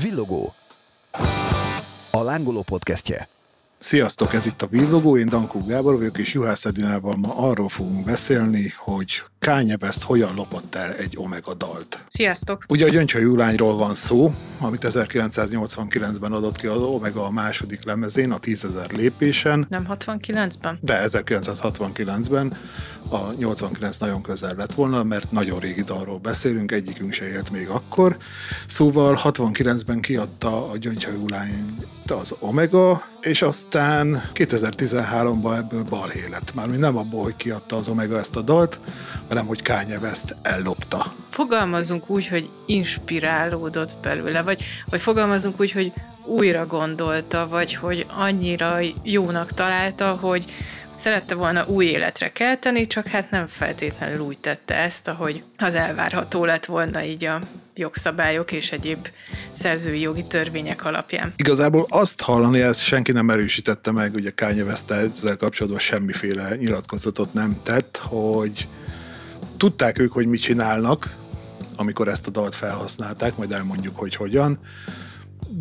Villogó. A lángoló podcastje. Sziasztok, ez itt a Villogó, én Dankó Gábor vagyok, és Juhász Edinával ma arról fogunk beszélni, hogy Kanye West hogyan lopott el egy Omega dalt. Sziasztok! Ugye a Gyöngyhajú Júlányról van szó, amit 1989-ben adott ki az Omega a második lemezén, a 10.000 lépésen. Nem 69-ben? De 1969-ben. A 89 nagyon közel lett volna, mert nagyon régi dalról beszélünk, egyikünk se élt még akkor. Szóval 69-ben kiadta a Gyöngyhajú Júlány az Omega, és aztán 2013-ban ebből balhé lett. Mármint nem abból, hogy kiadta az Omega ezt a dalt, hanem hogy Kanye West ellopta. Fogalmazunk úgy, hogy inspirálódott belőle, vagy, vagy fogalmazunk úgy, hogy újra gondolta, vagy hogy annyira jónak találta, hogy szerette volna új életre kelteni, csak hát nem feltétlenül úgy tette ezt, ahogy az elvárható lett volna így a jogszabályok és egyéb szerzői jogi törvények alapján. Igazából azt hallani, ezt senki nem erősítette meg, ugye Kanye West ezzel kapcsolatban semmiféle nyilatkozatot nem tett, hogy tudták ők, hogy mit csinálnak, amikor ezt a dalt felhasználták, majd elmondjuk, hogy hogyan,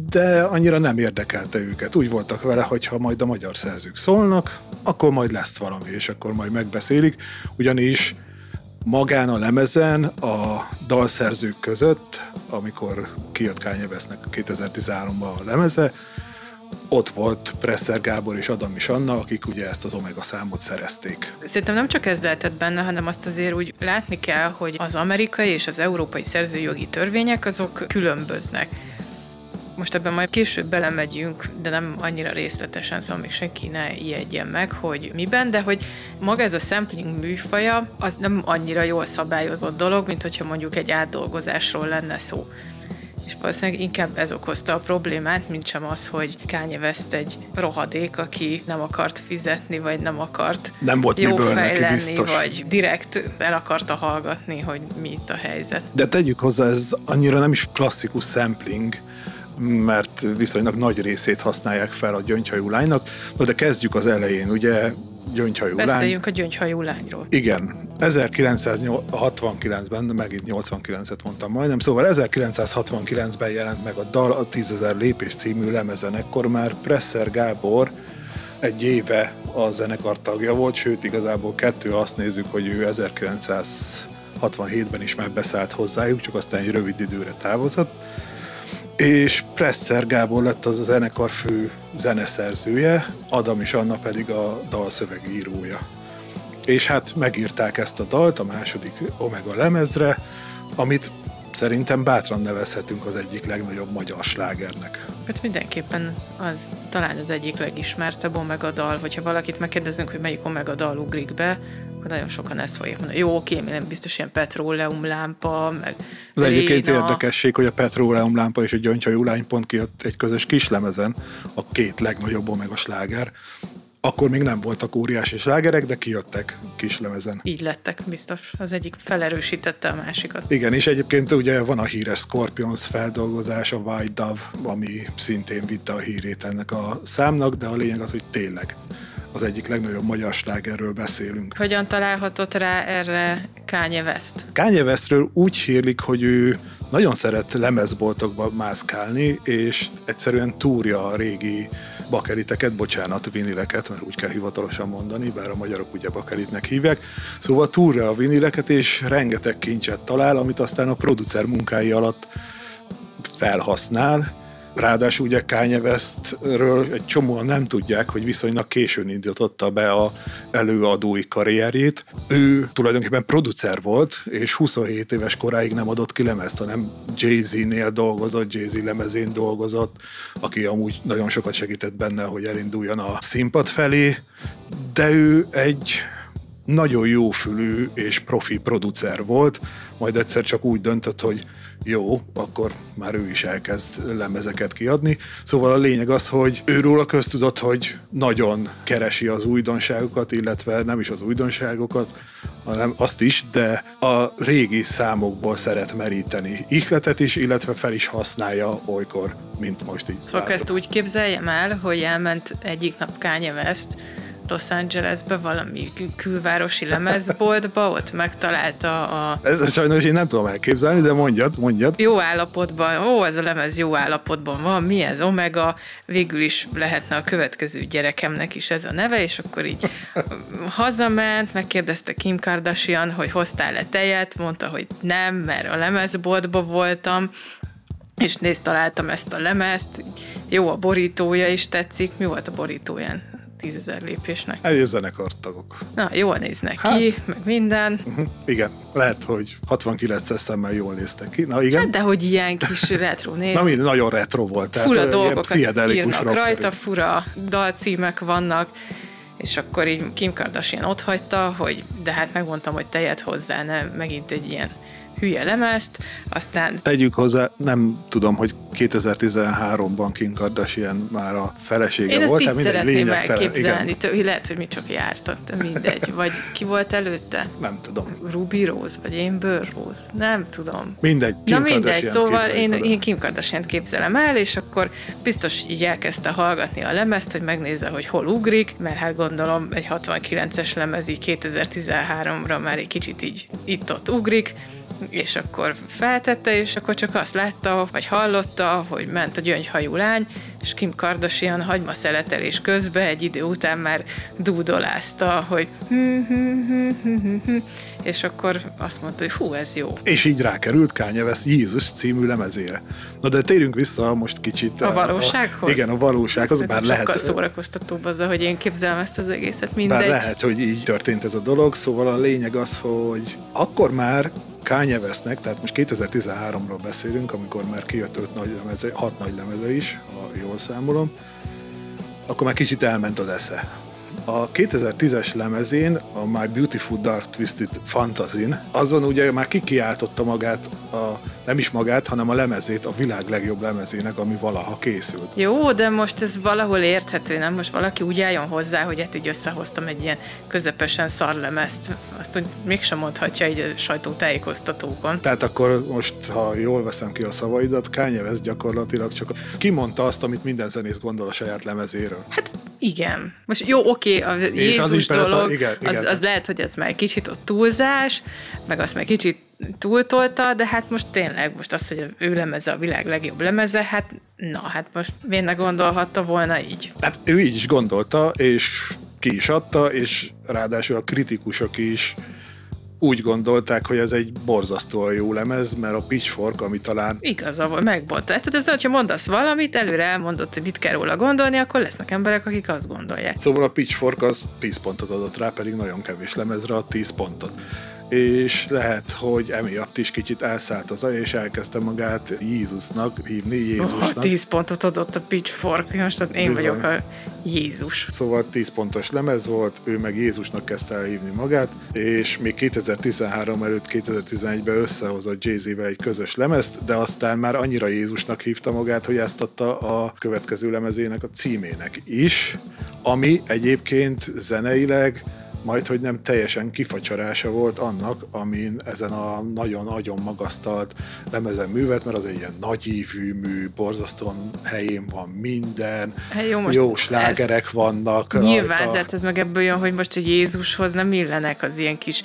de annyira nem érdekelte őket. Úgy voltak vele, hogy ha majd a magyar szerzők szólnak, akkor majd lesz valami, és akkor majd megbeszélik, ugyanis magán a lemezen a dalszerzők között, amikor kijött Kanye Westnek 2013-ban a lemeze, ott volt Presser Gábor és Adam is Anna, akik ugye ezt az Omega számot szerezték. Szerintem nem csak ez lehetett benne, hanem azt azért úgy látni kell, hogy az amerikai és az európai szerzőjogi törvények azok különböznek. Most ebben majd később belemegyünk, de nem annyira részletesen, szóval még senki ne ijedjen meg, hogy miben, de hogy maga ez a sampling műfaja, az nem annyira jól szabályozott dolog, mint hogyha mondjuk egy átdolgozásról lenne szó és valószínűleg inkább ez okozta a problémát, mint sem az, hogy Kanye West egy rohadék, aki nem akart fizetni, vagy nem akart nem volt jó fej lenni, biztos. vagy direkt el akarta hallgatni, hogy mi itt a helyzet. De tegyük hozzá, ez annyira nem is klasszikus sampling, mert viszonylag nagy részét használják fel a gyöngyhajú lánynak. Na de kezdjük az elején, ugye gyöngyhajú Beszéljünk lány. a gyöngyhajú lányról. Igen, 1969-ben, megint 89-et mondtam majdnem, szóval 1969-ben jelent meg a dal a 10.000 lépés című lemezen, ekkor már Presser Gábor egy éve a zenekar tagja volt, sőt igazából kettő azt nézzük, hogy ő 1967-ben is már beszállt hozzájuk, csak aztán egy rövid időre távozott és Presser Gábor lett az a zenekar fő zeneszerzője, Adam és Anna pedig a dalszövegírója. És hát megírták ezt a dalt a második Omega lemezre, amit szerintem bátran nevezhetünk az egyik legnagyobb magyar slágernek. Hát mindenképpen az talán az egyik legismertebb Omega dal, hogyha valakit megkérdezünk, hogy melyik Omega dal ugrik be, akkor nagyon sokan ezt fogják mondani. Jó, oké, nem biztos ilyen petróleum lámpa, meg Az egyébként érdekesség, hogy a petróleum lámpa és a gyöngyhajú lány pont kijött egy közös kislemezen, a két legnagyobb Omega sláger, akkor még nem voltak óriási slágerek, de kijöttek kislemezen. Így lettek, biztos. Az egyik felerősítette a másikat. Igen, és egyébként ugye van a híres Scorpions feldolgozás, a White Dove, ami szintén vitte a hírét ennek a számnak, de a lényeg az, hogy tényleg az egyik legnagyobb magyar slágerről beszélünk. Hogyan találhatott rá erre Kanye West? Kanye Westről úgy hírlik, hogy ő nagyon szeret lemezboltokba mászkálni, és egyszerűen túrja a régi bakeliteket, bocsánat, vinileket, mert úgy kell hivatalosan mondani, bár a magyarok ugye bakelitnek hívják. Szóval túrja a vinileket, és rengeteg kincset talál, amit aztán a producer munkái alatt felhasznál, Ráadásul ugye Kanye Westről egy csomóan nem tudják, hogy viszonylag későn indította be a előadói karrierjét. Ő tulajdonképpen producer volt, és 27 éves koráig nem adott ki lemezt, hanem Jay-Z-nél dolgozott, Jay-Z lemezén dolgozott, aki amúgy nagyon sokat segített benne, hogy elinduljon a színpad felé, de ő egy nagyon jófülű és profi producer volt, majd egyszer csak úgy döntött, hogy jó, akkor már ő is elkezd lemezeket kiadni. Szóval a lényeg az, hogy őről a köztudott, hogy nagyon keresi az újdonságokat, illetve nem is az újdonságokat, hanem azt is, de a régi számokból szeret meríteni ihletet is, illetve fel is használja olykor, mint most így. Szóval ezt úgy képzeljem el, hogy elment egyik nap Kanye West Los Angelesbe, valami külvárosi lemezboltba, ott megtalálta a... Ez sajnos én nem tudom elképzelni, de mondjad, mondjad. Jó állapotban, ó, ez a lemez jó állapotban van, mi ez, Omega, végül is lehetne a következő gyerekemnek is ez a neve, és akkor így hazament, megkérdezte Kim Kardashian, hogy hoztál-e tejet, mondta, hogy nem, mert a lemezboltba voltam, és nézd, találtam ezt a lemezt, jó a borítója is tetszik. Mi volt a borítóján? Tízezer lépésnek. Egy zenekartagok. Na, jól néznek hát, ki, meg minden. Uh-huh, igen, lehet, hogy 69 szemmel jól néztek ki. Na igen. Hát, de hogy ilyen kis retro néz. Na, mind nagyon retro volt. Tehát fura dolgokat írnak rajta, fura dalcímek vannak és akkor így Kim Kardashian ott hagyta, hogy de hát megmondtam, hogy tejet hozzá, nem megint egy ilyen hülye lemezt, aztán... Tegyük hozzá, nem tudom, hogy 2013-ban Kim Kardashian már a felesége Én volt. Én ezt így szeretném elképzelni, tő, lehet, hogy mi csak jártak, de mindegy. Vagy ki volt előtte? Nem tudom. Ruby Rose, vagy Amber Rose? Nem tudom. Mindegy. Kim Na mindegy, szóval én, én Kim kardashian képzelem el, és akkor biztos így elkezdte hallgatni a lemezt, hogy megnézze, hogy hol ugrik, mert hát gondolom egy 69-es lemez így 2013-ra már egy kicsit így itt-ott ugrik, és akkor feltette, és akkor csak azt látta, vagy hallotta, hogy ment a gyöngyhajú lány, és Kim Kardashian hagyma szeletelés közben egy idő után már dúdolázta, hogy és akkor azt mondta, hogy hú, ez jó. És így rákerült Kanye West Jézus című lemezére. Na de térjünk vissza most kicsit. A valósághoz? A, igen, a valósághoz, bár lehet... Sokkal szórakoztatóbb az, hogy én képzelem ezt az egészet, mindegy. Bár lehet, hogy így történt ez a dolog, szóval a lényeg az, hogy akkor már Kanye Westnek, tehát most 2013-ról beszélünk, amikor már kijött öt nagy lemeze, hat nagy lemeze is, ha jól számolom, akkor már kicsit elment az esze. A 2010-es lemezén, a My Beautiful Dark Twisted fantasy azon ugye már kikiáltotta magát, a, nem is magát, hanem a lemezét a világ legjobb lemezének, ami valaha készült. Jó, de most ez valahol érthető, nem? Most valaki úgy álljon hozzá, hogy hát így összehoztam egy ilyen közepesen szar lemezt. Azt úgy mégsem mondhatja egy a sajtótájékoztatókon. Tehát akkor most, ha jól veszem ki a szavaidat, Kanye West gyakorlatilag csak kimondta azt, amit minden zenész gondol a saját lemezéről. Hát igen. Most jó, oké, a Jézus az is dolog, a, igen, igen. Az, az lehet, hogy ez már kicsit ott túlzás, meg azt már kicsit túltolta, de hát most tényleg, most az, hogy ő lemeze a világ legjobb lemeze, hát na, hát most miért gondolhatta volna így? Hát ő így is gondolta, és ki is adta, és ráadásul a kritikusok is úgy gondolták, hogy ez egy borzasztóan jó lemez, mert a Pitchfork, ami talán... Igaza volt, megmondta. Tehát ez, hogyha mondasz valamit, előre elmondott, hogy mit kell róla gondolni, akkor lesznek emberek, akik azt gondolják. Szóval a Pitchfork az 10 pontot adott rá, pedig nagyon kevés lemezre a 10 pontot és lehet, hogy emiatt is kicsit elszállt az aja, és elkezdte magát Jézusnak hívni, Jézusnak. Oh, 10 pontot adott a Pitchfork, most én Bizony. vagyok a Jézus. Szóval 10 pontos lemez volt, ő meg Jézusnak kezdte el hívni magát, és még 2013 előtt 2011-ben összehozott Jay-Z-vel egy közös lemezt, de aztán már annyira Jézusnak hívta magát, hogy ezt adta a következő lemezének a címének is, ami egyébként zeneileg majd hogy nem teljesen kifacsarása volt annak, amin ezen a nagyon nagyon magasztalt lemezen művet, mert az egy ilyen nagyívű mű, borzasztóan helyén van minden, hát jó, most jó slágerek ez vannak Nyilván, rajta. tehát ez meg ebből jön, hogy most egy Jézushoz nem illenek az ilyen kis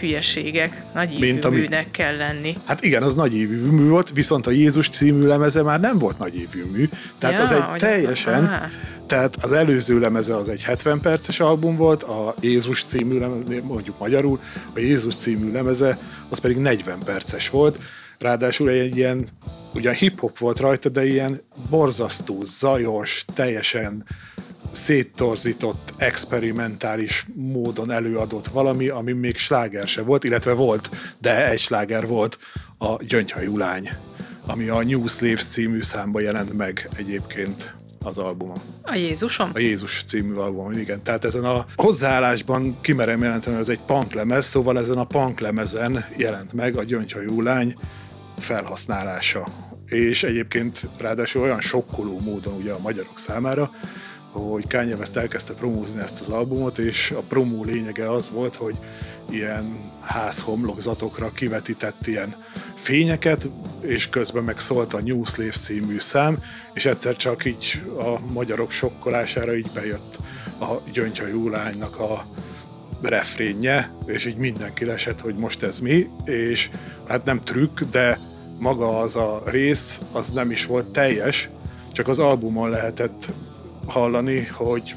hülyeségek. Nagy Mint ami... műnek kell lenni. Hát igen, az nagy évű mű volt, viszont a Jézus című lemeze már nem volt nagy évű mű. Tehát ja, az egy teljesen... Tehát az előző lemeze az egy 70 perces album volt, a Jézus című lemeze, mondjuk magyarul, a Jézus című lemeze az pedig 40 perces volt, ráadásul egy ilyen, ugyan hip-hop volt rajta, de ilyen borzasztó, zajos, teljesen széttorzított, experimentális módon előadott valami, ami még sláger se volt, illetve volt, de egy sláger volt, a Gyöngyhajú lány, ami a New Slaves című számba jelent meg egyébként az albumom. A Jézusom? A Jézus című albumom, igen. Tehát ezen a hozzáállásban kimerem jelenteni, hogy ez egy punk lemez, szóval ezen a punk lemezen jelent meg a Gyöngyhajú lány felhasználása. És egyébként ráadásul olyan sokkoló módon ugye a magyarok számára, hogy Kanye West elkezdte promózni ezt az albumot, és a promó lényege az volt, hogy ilyen házhomlokzatokra kivetített ilyen fényeket, és közben meg szólt a New Slave című szám, és egyszer csak így a magyarok sokkolására így bejött a gyöngyhajú lánynak a refrénje, és így mindenki lesett, hogy most ez mi, és hát nem trükk, de maga az a rész, az nem is volt teljes, csak az albumon lehetett hallani, hogy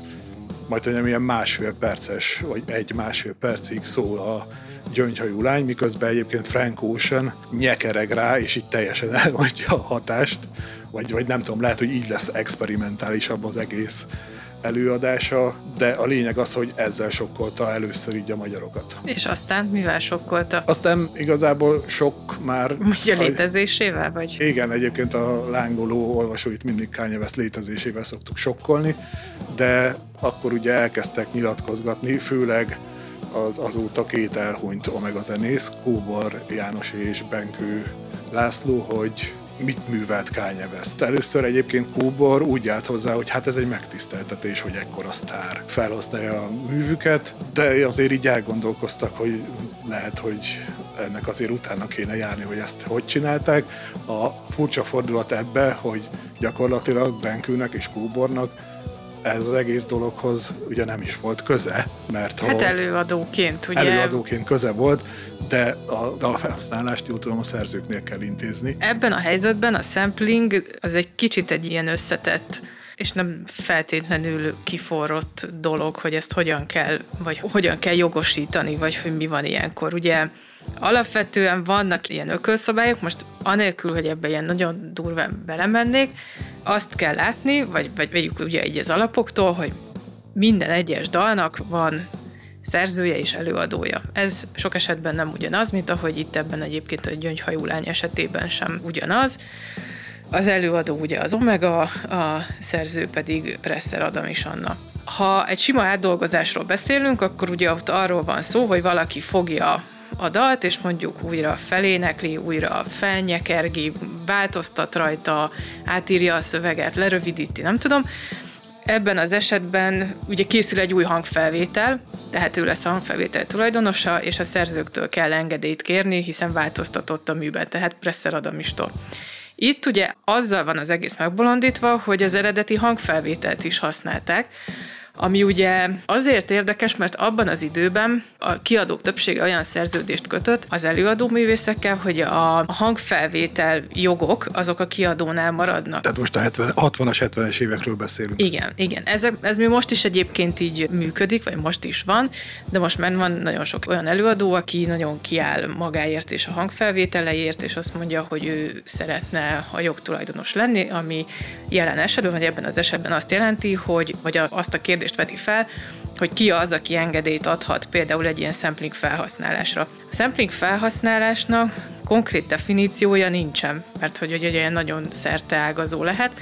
majd hogy ilyen másfél perces, vagy egy-másfél percig szól a gyöngyhajú lány, miközben egyébként Frank Ocean nyekereg rá, és így teljesen elmondja a hatást, vagy, vagy nem tudom, lehet, hogy így lesz experimentálisabb az egész előadása, de a lényeg az, hogy ezzel sokkolta először így a magyarokat. És aztán mivel sokkolta? Aztán igazából sok már... Ugye létezésével, vagy? Igen, egyébként a lángoló olvasóit mindig Kanye West létezésével szoktuk sokkolni, de akkor ugye elkezdtek nyilatkozgatni, főleg az azóta két elhunyt Omega zenész, Kóbor János és Benkő László, hogy mit művelt Kanye West. Először egyébként Kóbor úgy állt hozzá, hogy hát ez egy megtiszteltetés, hogy ekkora sztár felhasználja a művüket, de azért így elgondolkoztak, hogy lehet, hogy ennek azért utána kéne járni, hogy ezt hogy csinálták. A furcsa fordulat ebbe, hogy gyakorlatilag Benkőnek és Kóbornak ez az egész dologhoz ugye nem is volt köze, mert hát előadóként, ugye? Előadóként köze volt, de a dalfelhasználást jól tudom a szerzőknél kell intézni. Ebben a helyzetben a sampling az egy kicsit egy ilyen összetett és nem feltétlenül kiforrott dolog, hogy ezt hogyan kell, vagy hogyan kell jogosítani, vagy hogy mi van ilyenkor. Ugye alapvetően vannak ilyen ökölszabályok, most anélkül, hogy ebbe ilyen nagyon durván belemennék, azt kell látni, vagy, vagy vegyük ugye így az alapoktól, hogy minden egyes dalnak van szerzője és előadója. Ez sok esetben nem ugyanaz, mint ahogy itt ebben egyébként a gyöngyhajú lány esetében sem ugyanaz. Az előadó ugye az Omega, a szerző pedig Presser Adam is Anna. Ha egy sima átdolgozásról beszélünk, akkor ugye ott arról van szó, hogy valaki fogja a dalt, és mondjuk újra felénekli, újra felnyekergi, változtat rajta, átírja a szöveget, lerövidíti, nem tudom. Ebben az esetben ugye készül egy új hangfelvétel, tehát ő lesz a hangfelvétel tulajdonosa, és a szerzőktől kell engedélyt kérni, hiszen változtatott a műben, tehát Presser Adamistól. Itt ugye azzal van az egész megbolondítva, hogy az eredeti hangfelvételt is használták, ami ugye azért érdekes, mert abban az időben a kiadók többsége olyan szerződést kötött az előadó művészekkel, hogy a hangfelvétel jogok azok a kiadónál maradnak. Tehát most a 70, 60-as, 70-es évekről beszélünk. Igen, igen. Ez, ez mi most is egyébként így működik, vagy most is van, de most már van nagyon sok olyan előadó, aki nagyon kiáll magáért és a hangfelvételeért, és azt mondja, hogy ő szeretne a jogtulajdonos lenni, ami jelen esetben, vagy ebben az esetben azt jelenti, hogy vagy azt a kérdést kérdést veti fel, hogy ki az, aki engedélyt adhat például egy ilyen sampling felhasználásra. A sampling felhasználásnak konkrét definíciója nincsen, mert hogy egy ilyen nagyon szerteágazó lehet.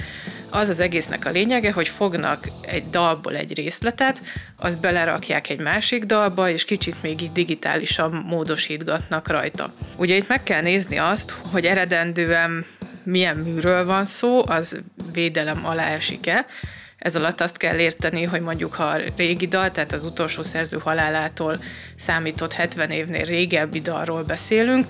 Az az egésznek a lényege, hogy fognak egy dalból egy részletet, azt belerakják egy másik dalba, és kicsit még így digitálisan módosítgatnak rajta. Ugye itt meg kell nézni azt, hogy eredendően milyen műről van szó, az védelem alá esik-e, ez alatt azt kell érteni, hogy mondjuk ha a régi dal, tehát az utolsó szerző halálától számított 70 évnél régebbi dalról beszélünk,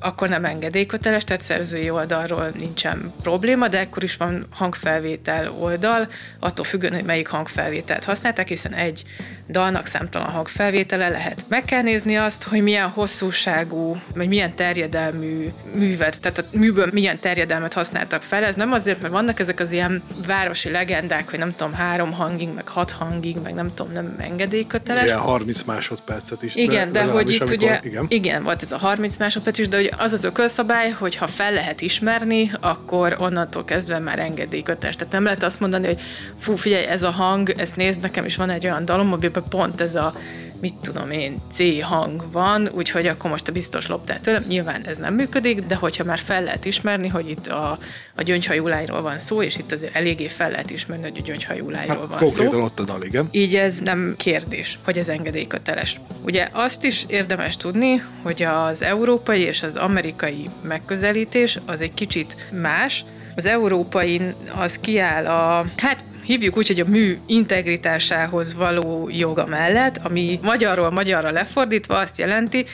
akkor nem engedélyköteles, tehát szerzői oldalról nincsen probléma, de ekkor is van hangfelvétel oldal, attól függően, hogy melyik hangfelvételt használták, hiszen egy dalnak számtalan hangfelvétele lehet. Meg kell nézni azt, hogy milyen hosszúságú, vagy milyen terjedelmű művet, tehát a műből milyen terjedelmet használtak fel. Ez nem azért, mert vannak ezek az ilyen városi legendák, hogy nem tudom, három hangig, meg hat hangig, meg nem tudom, nem engedélyköteles. Igen, 30 másodpercet is. Igen, de, de hogy itt amikor, ugye, igen. igen, volt ez a 30 másodperc is, de hogy az az ökölszabály, hogy ha fel lehet ismerni, akkor onnantól kezdve már engedélyköteles. Tehát nem lehet azt mondani, hogy fú, figyelj, ez a hang, ezt nézd, nekem is van egy olyan dalom, amiben pont ez a mit tudom én, C hang van, úgyhogy akkor most a biztos loptál tőlem. Nyilván ez nem működik, de hogyha már fel lehet ismerni, hogy itt a, a gyöngyhajúlájról van szó, és itt azért eléggé fel lehet ismerni, hogy a gyöngyhajúlájról hát, van konkrétan szó. ott a dal, igen. Így ez nem kérdés, hogy ez engedélyköteles. Ugye azt is érdemes tudni, hogy az európai és az amerikai megközelítés az egy kicsit más. Az európai az kiáll a, hát hívjuk úgy, hogy a mű integritásához való joga mellett, ami magyarról magyarra lefordítva azt jelenti,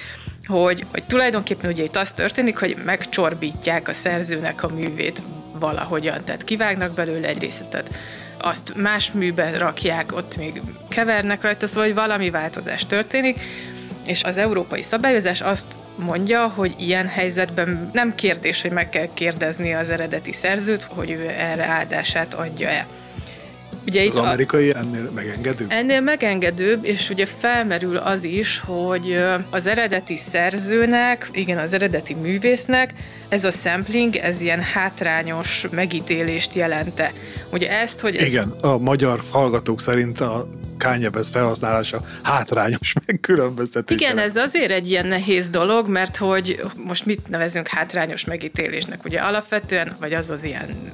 hogy, hogy tulajdonképpen ugye itt az történik, hogy megcsorbítják a szerzőnek a művét valahogyan, tehát kivágnak belőle egy részletet, azt más műbe rakják, ott még kevernek rajta, szóval hogy valami változás történik, és az európai szabályozás azt mondja, hogy ilyen helyzetben nem kérdés, hogy meg kell kérdezni az eredeti szerzőt, hogy ő erre áldását adja-e. Ugye az itt amerikai a, ennél megengedőbb? Ennél megengedőbb, és ugye felmerül az is, hogy az eredeti szerzőnek, igen, az eredeti művésznek ez a sampling, ez ilyen hátrányos megítélést jelente. Ugye ezt, hogy... Ez... Igen, a magyar hallgatók szerint a kányevez felhasználása hátrányos megkülönböztetés. Igen, ez azért egy ilyen nehéz dolog, mert hogy most mit nevezünk hátrányos megítélésnek? Ugye alapvetően, vagy az az ilyen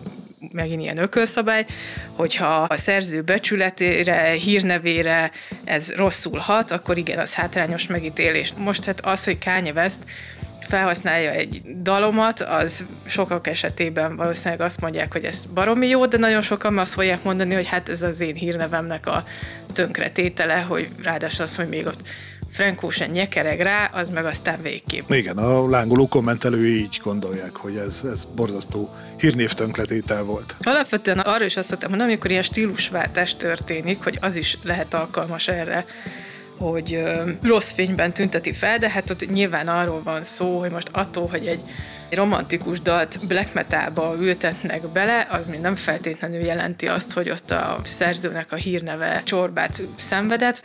megint ilyen ökölszabály, hogyha a szerző becsületére, hírnevére ez rosszul hat, akkor igen, az hátrányos megítélés. Most hát az, hogy Kanye West felhasználja egy dalomat, az sokak esetében valószínűleg azt mondják, hogy ez baromi jó, de nagyon sokan azt fogják mondani, hogy hát ez az én hírnevemnek a tönkretétele, hogy ráadásul az, hogy még ott Frankó sem nyekereg rá, az meg aztán végképp. Igen, a lángoló kommentelői így gondolják, hogy ez, ez borzasztó hírnévtönkletétel volt. Alapvetően arra is azt mondtam, hogy amikor ilyen stílusváltás történik, hogy az is lehet alkalmas erre, hogy ö, rossz fényben tünteti fel, de hát ott nyilván arról van szó, hogy most attól, hogy egy romantikus dalt black metalba ültetnek bele, az még nem feltétlenül jelenti azt, hogy ott a szerzőnek a hírneve csorbát szenvedett,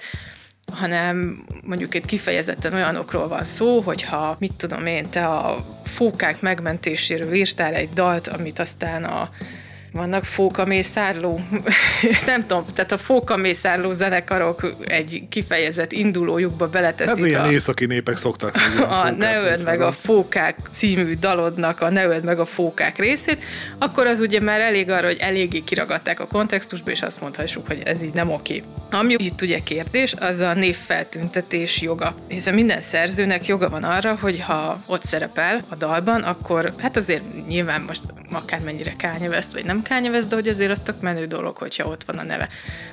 hanem mondjuk itt kifejezetten olyanokról van szó, hogyha mit tudom én, te a fókák megmentéséről írtál egy dalt, amit aztán a vannak fókamészárló, nem tudom, tehát a fókamészárló zenekarok egy kifejezett indulójukba beleteszik. Hát ilyen a, északi népek szoktak. A Ne öld meg a fókák című dalodnak a Ne öld meg a fókák részét, akkor az ugye már elég arra, hogy eléggé kiragadták a kontextusba, és azt mondhassuk, hogy ez így nem oké. Ami itt ugye kérdés, az a névfeltüntetés joga. Hiszen minden szerzőnek joga van arra, hogy ha ott szerepel a dalban, akkor hát azért nyilván most akármennyire kányeveszt, vagy nem kányeveszt, de hogy azért az tök menő dolog, hogyha ott van a neve.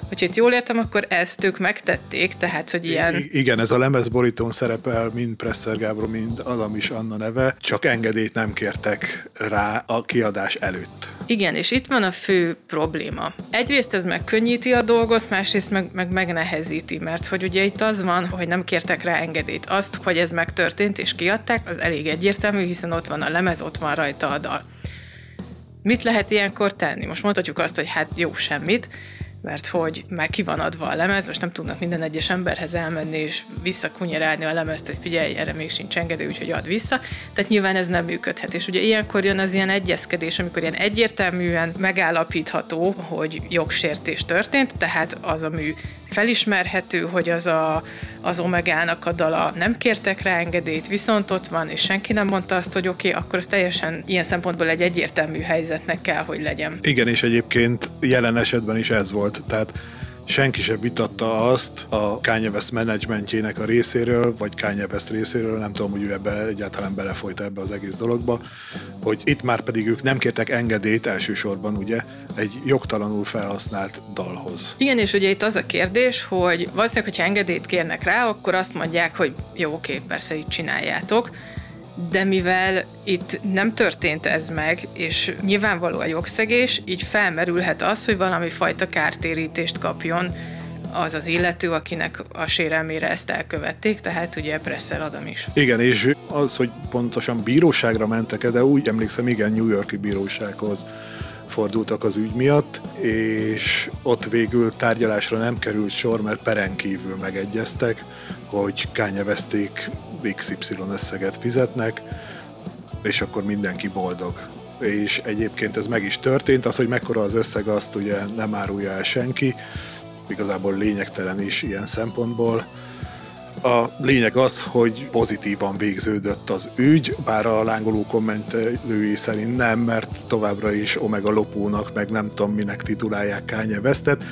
Hogyha itt jól értem, akkor ezt ők megtették, tehát, hogy ilyen... I- igen, ez a lemezborítón szerepel mind Presser Gábor, mind Adam is Anna neve, csak engedélyt nem kértek rá a kiadás előtt. Igen, és itt van a fő probléma. Egyrészt ez megkönnyíti a dolgot, másrészt meg, meg megnehezíti, mert hogy ugye itt az van, hogy nem kértek rá engedélyt. Azt, hogy ez megtörtént és kiadták, az elég egyértelmű, hiszen ott van a lemez, ott van rajta a dal. Mit lehet ilyenkor tenni? Most mondhatjuk azt, hogy hát jó, semmit, mert hogy már ki van adva a lemez, most nem tudnak minden egyes emberhez elmenni és visszakunyerálni a lemezt, hogy figyelj, erre még sincs engedély, úgyhogy ad vissza. Tehát nyilván ez nem működhet. És ugye ilyenkor jön az ilyen egyezkedés, amikor ilyen egyértelműen megállapítható, hogy jogsértés történt, tehát az a mű felismerhető, hogy az a, az Omegának a dala nem kértek rá engedélyt, viszont ott van, és senki nem mondta azt, hogy oké, okay, akkor ez teljesen ilyen szempontból egy egyértelmű helyzetnek kell, hogy legyen. Igen, és egyébként jelen esetben is ez volt. Tehát senki sem vitatta azt a Kanye West menedzsmentjének a részéről, vagy Kanye West részéről, nem tudom, hogy ő ebbe egyáltalán belefolyt ebbe az egész dologba, hogy itt már pedig ők nem kértek engedélyt elsősorban, ugye, egy jogtalanul felhasznált dalhoz. Igen, és ugye itt az a kérdés, hogy valószínűleg, hogyha engedélyt kérnek rá, akkor azt mondják, hogy jó, oké, persze így csináljátok, de mivel itt nem történt ez meg, és nyilvánvaló a jogszegés, így felmerülhet az, hogy valami fajta kártérítést kapjon az az illető, akinek a sérelmére ezt elkövették, tehát ugye Presser Adam is. Igen, és az, hogy pontosan bíróságra mentek de úgy emlékszem, igen, New Yorki bírósághoz fordultak az ügy miatt, és ott végül tárgyalásra nem került sor, mert peren kívül megegyeztek, hogy kányeveszték XY összeget fizetnek, és akkor mindenki boldog. És egyébként ez meg is történt, az, hogy mekkora az összeg, azt ugye nem árulja el senki, igazából lényegtelen is ilyen szempontból. A lényeg az, hogy pozitívan végződött az ügy, bár a lángoló kommentelői szerint nem, mert továbbra is Omega lopónak, meg nem tudom minek titulálják Kanye Westet,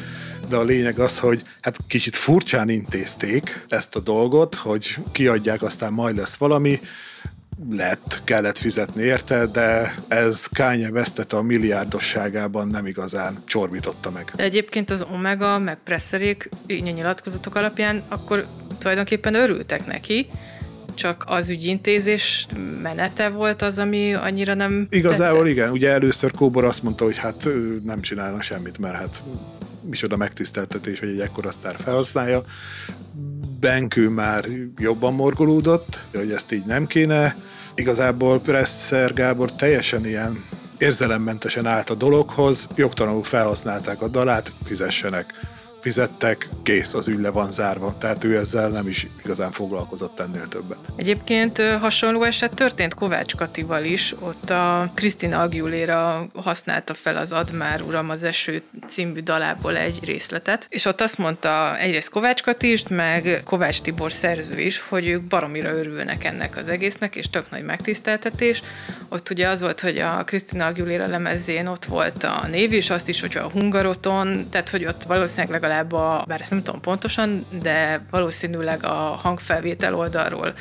de a lényeg az, hogy hát kicsit furcsán intézték ezt a dolgot, hogy kiadják, aztán majd lesz valami, lett, kellett fizetni érte, de ez Kanye Westet a milliárdosságában nem igazán csorbította meg. De egyébként az Omega, meg Presserék nyilatkozatok alapján akkor tulajdonképpen örültek neki, csak az ügyintézés menete volt az, ami annyira nem Igazából tetszett. igen, ugye először Kóbor azt mondta, hogy hát nem csinálnak semmit, mert hát micsoda megtiszteltetés, hogy egy ekkora sztár felhasználja. Benkő már jobban morgolódott, hogy ezt így nem kéne. Igazából Presser Gábor teljesen ilyen érzelemmentesen állt a dologhoz, jogtalanul felhasználták a dalát, fizessenek fizettek, kész, az ügy le van zárva. Tehát ő ezzel nem is igazán foglalkozott ennél többet. Egyébként hasonló eset történt Kovács Katival is, ott a Krisztina Aguilera használta fel az Ad már uram az eső című dalából egy részletet, és ott azt mondta egyrészt Kovács Kati is, meg Kovács Tibor szerző is, hogy ők baromira örülnek ennek az egésznek, és tök nagy megtiszteltetés. Ott ugye az volt, hogy a Krisztina Aguilera lemezén ott volt a név, és azt is, hogy a Hungaroton, tehát hogy ott valószínűleg legalább a, bár ezt nem tudom pontosan, de valószínűleg a hangfelvétel oldalról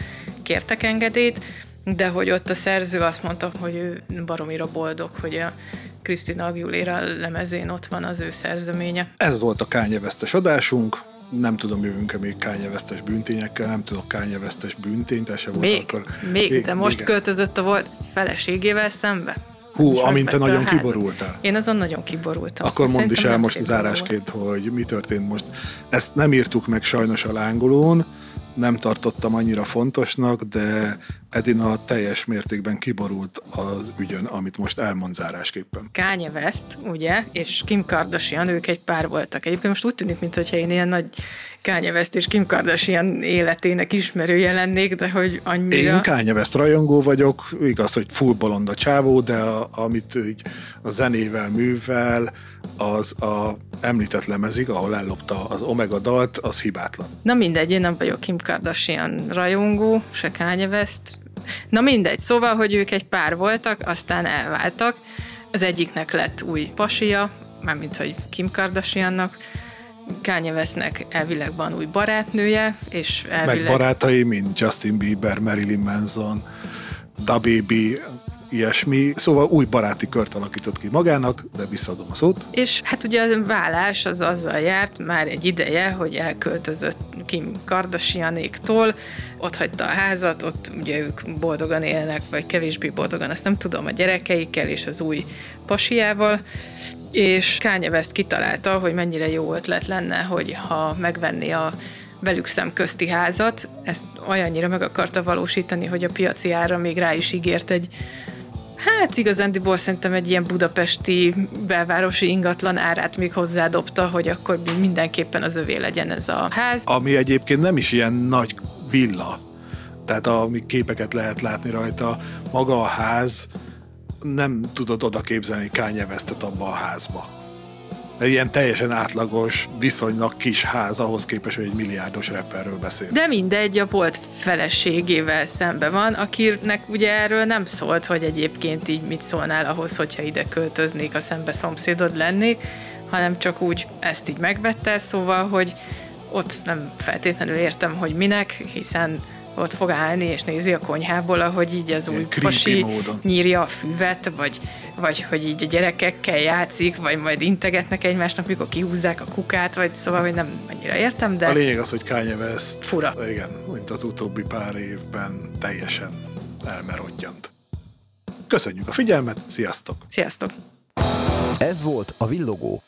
kértek engedélyt, de hogy ott a szerző azt mondta, hogy ő baromira boldog, hogy a Krisztina Aguilera lemezén ott van az ő szerzeménye. Ez volt a kányevesztes adásunk. Nem tudom, jövünk-e még kányevesztes bűntényekkel, nem tudok kányevesztes bűntényt, se volt Még, akkor. még, de most igen. költözött a volt feleségével szembe. Hú, És amint te nagyon házat. kiborultál. Én azon nagyon kiborultam. Akkor mondd is Szerintem el nem most dolog volt. zárásként, hogy mi történt most. Ezt nem írtuk meg sajnos a lángolón, nem tartottam annyira fontosnak, de Edina teljes mértékben kiborult az ügyön, amit most elmond zárásképpen. Kanye West, ugye, és Kim Kardashian, ők egy pár voltak. Egyébként most úgy tűnik, mintha én ilyen nagy Kanye West és Kim Kardashian életének ismerője lennék, de hogy annyira... Én Kanye West rajongó vagyok, igaz, hogy full bolond a csávó, de a, amit így a zenével művel, az a említett lemezig, ahol ellopta az Omega dalt, az hibátlan. Na mindegy, én nem vagyok Kim Kardashian rajongó, se Kanye West. Na mindegy, szóval, hogy ők egy pár voltak, aztán elváltak. Az egyiknek lett új pasia, mármint, hogy Kim Kardashiannak, Kanye Westnek elvileg van új barátnője, és Meg elvileg... barátai, mint Justin Bieber, Marilyn Manson, Da Baby, ilyesmi. Szóval új baráti kört alakított ki magának, de visszaadom a szót. És hát ugye a vállás az azzal járt már egy ideje, hogy elköltözött Kim Kardashianéktól, ott hagyta a házat, ott ugye ők boldogan élnek, vagy kevésbé boldogan, azt nem tudom, a gyerekeikkel és az új pasiával, és Kanye West kitalálta, hogy mennyire jó ötlet lenne, hogy ha megvenné a velük szemközti házat, ezt olyannyira meg akarta valósítani, hogy a piaci ára még rá is ígért egy Hát igazándiból szerintem egy ilyen budapesti belvárosi ingatlan árát még hozzádobta, hogy akkor mindenképpen az övé legyen ez a ház. Ami egyébként nem is ilyen nagy villa. Tehát ami képeket lehet látni rajta, maga a ház, nem tudod oda képzelni Kanye Westet abba a házba. Egy ilyen teljesen átlagos, viszonylag kis ház ahhoz képest, hogy egy milliárdos rapperről beszél. De mindegy, a volt feleségével szembe van, akinek ugye erről nem szólt, hogy egyébként így mit szólnál ahhoz, hogyha ide költöznék, a szembe szomszédod lennék, hanem csak úgy ezt így megvette, szóval, hogy ott nem feltétlenül értem, hogy minek, hiszen ott fog állni és nézi a konyhából, ahogy így az új pasi módon. nyírja a füvet, vagy, vagy hogy így a gyerekekkel játszik, vagy majd integetnek egymásnak, mikor kihúzzák a kukát, vagy szóval, hogy nem annyira értem, de A lényeg az, hogy Kanye West, Fura. igen, mint az utóbbi pár évben teljesen elmerodjant. Köszönjük a figyelmet, sziasztok! sziasztok! Ez volt a Villogó,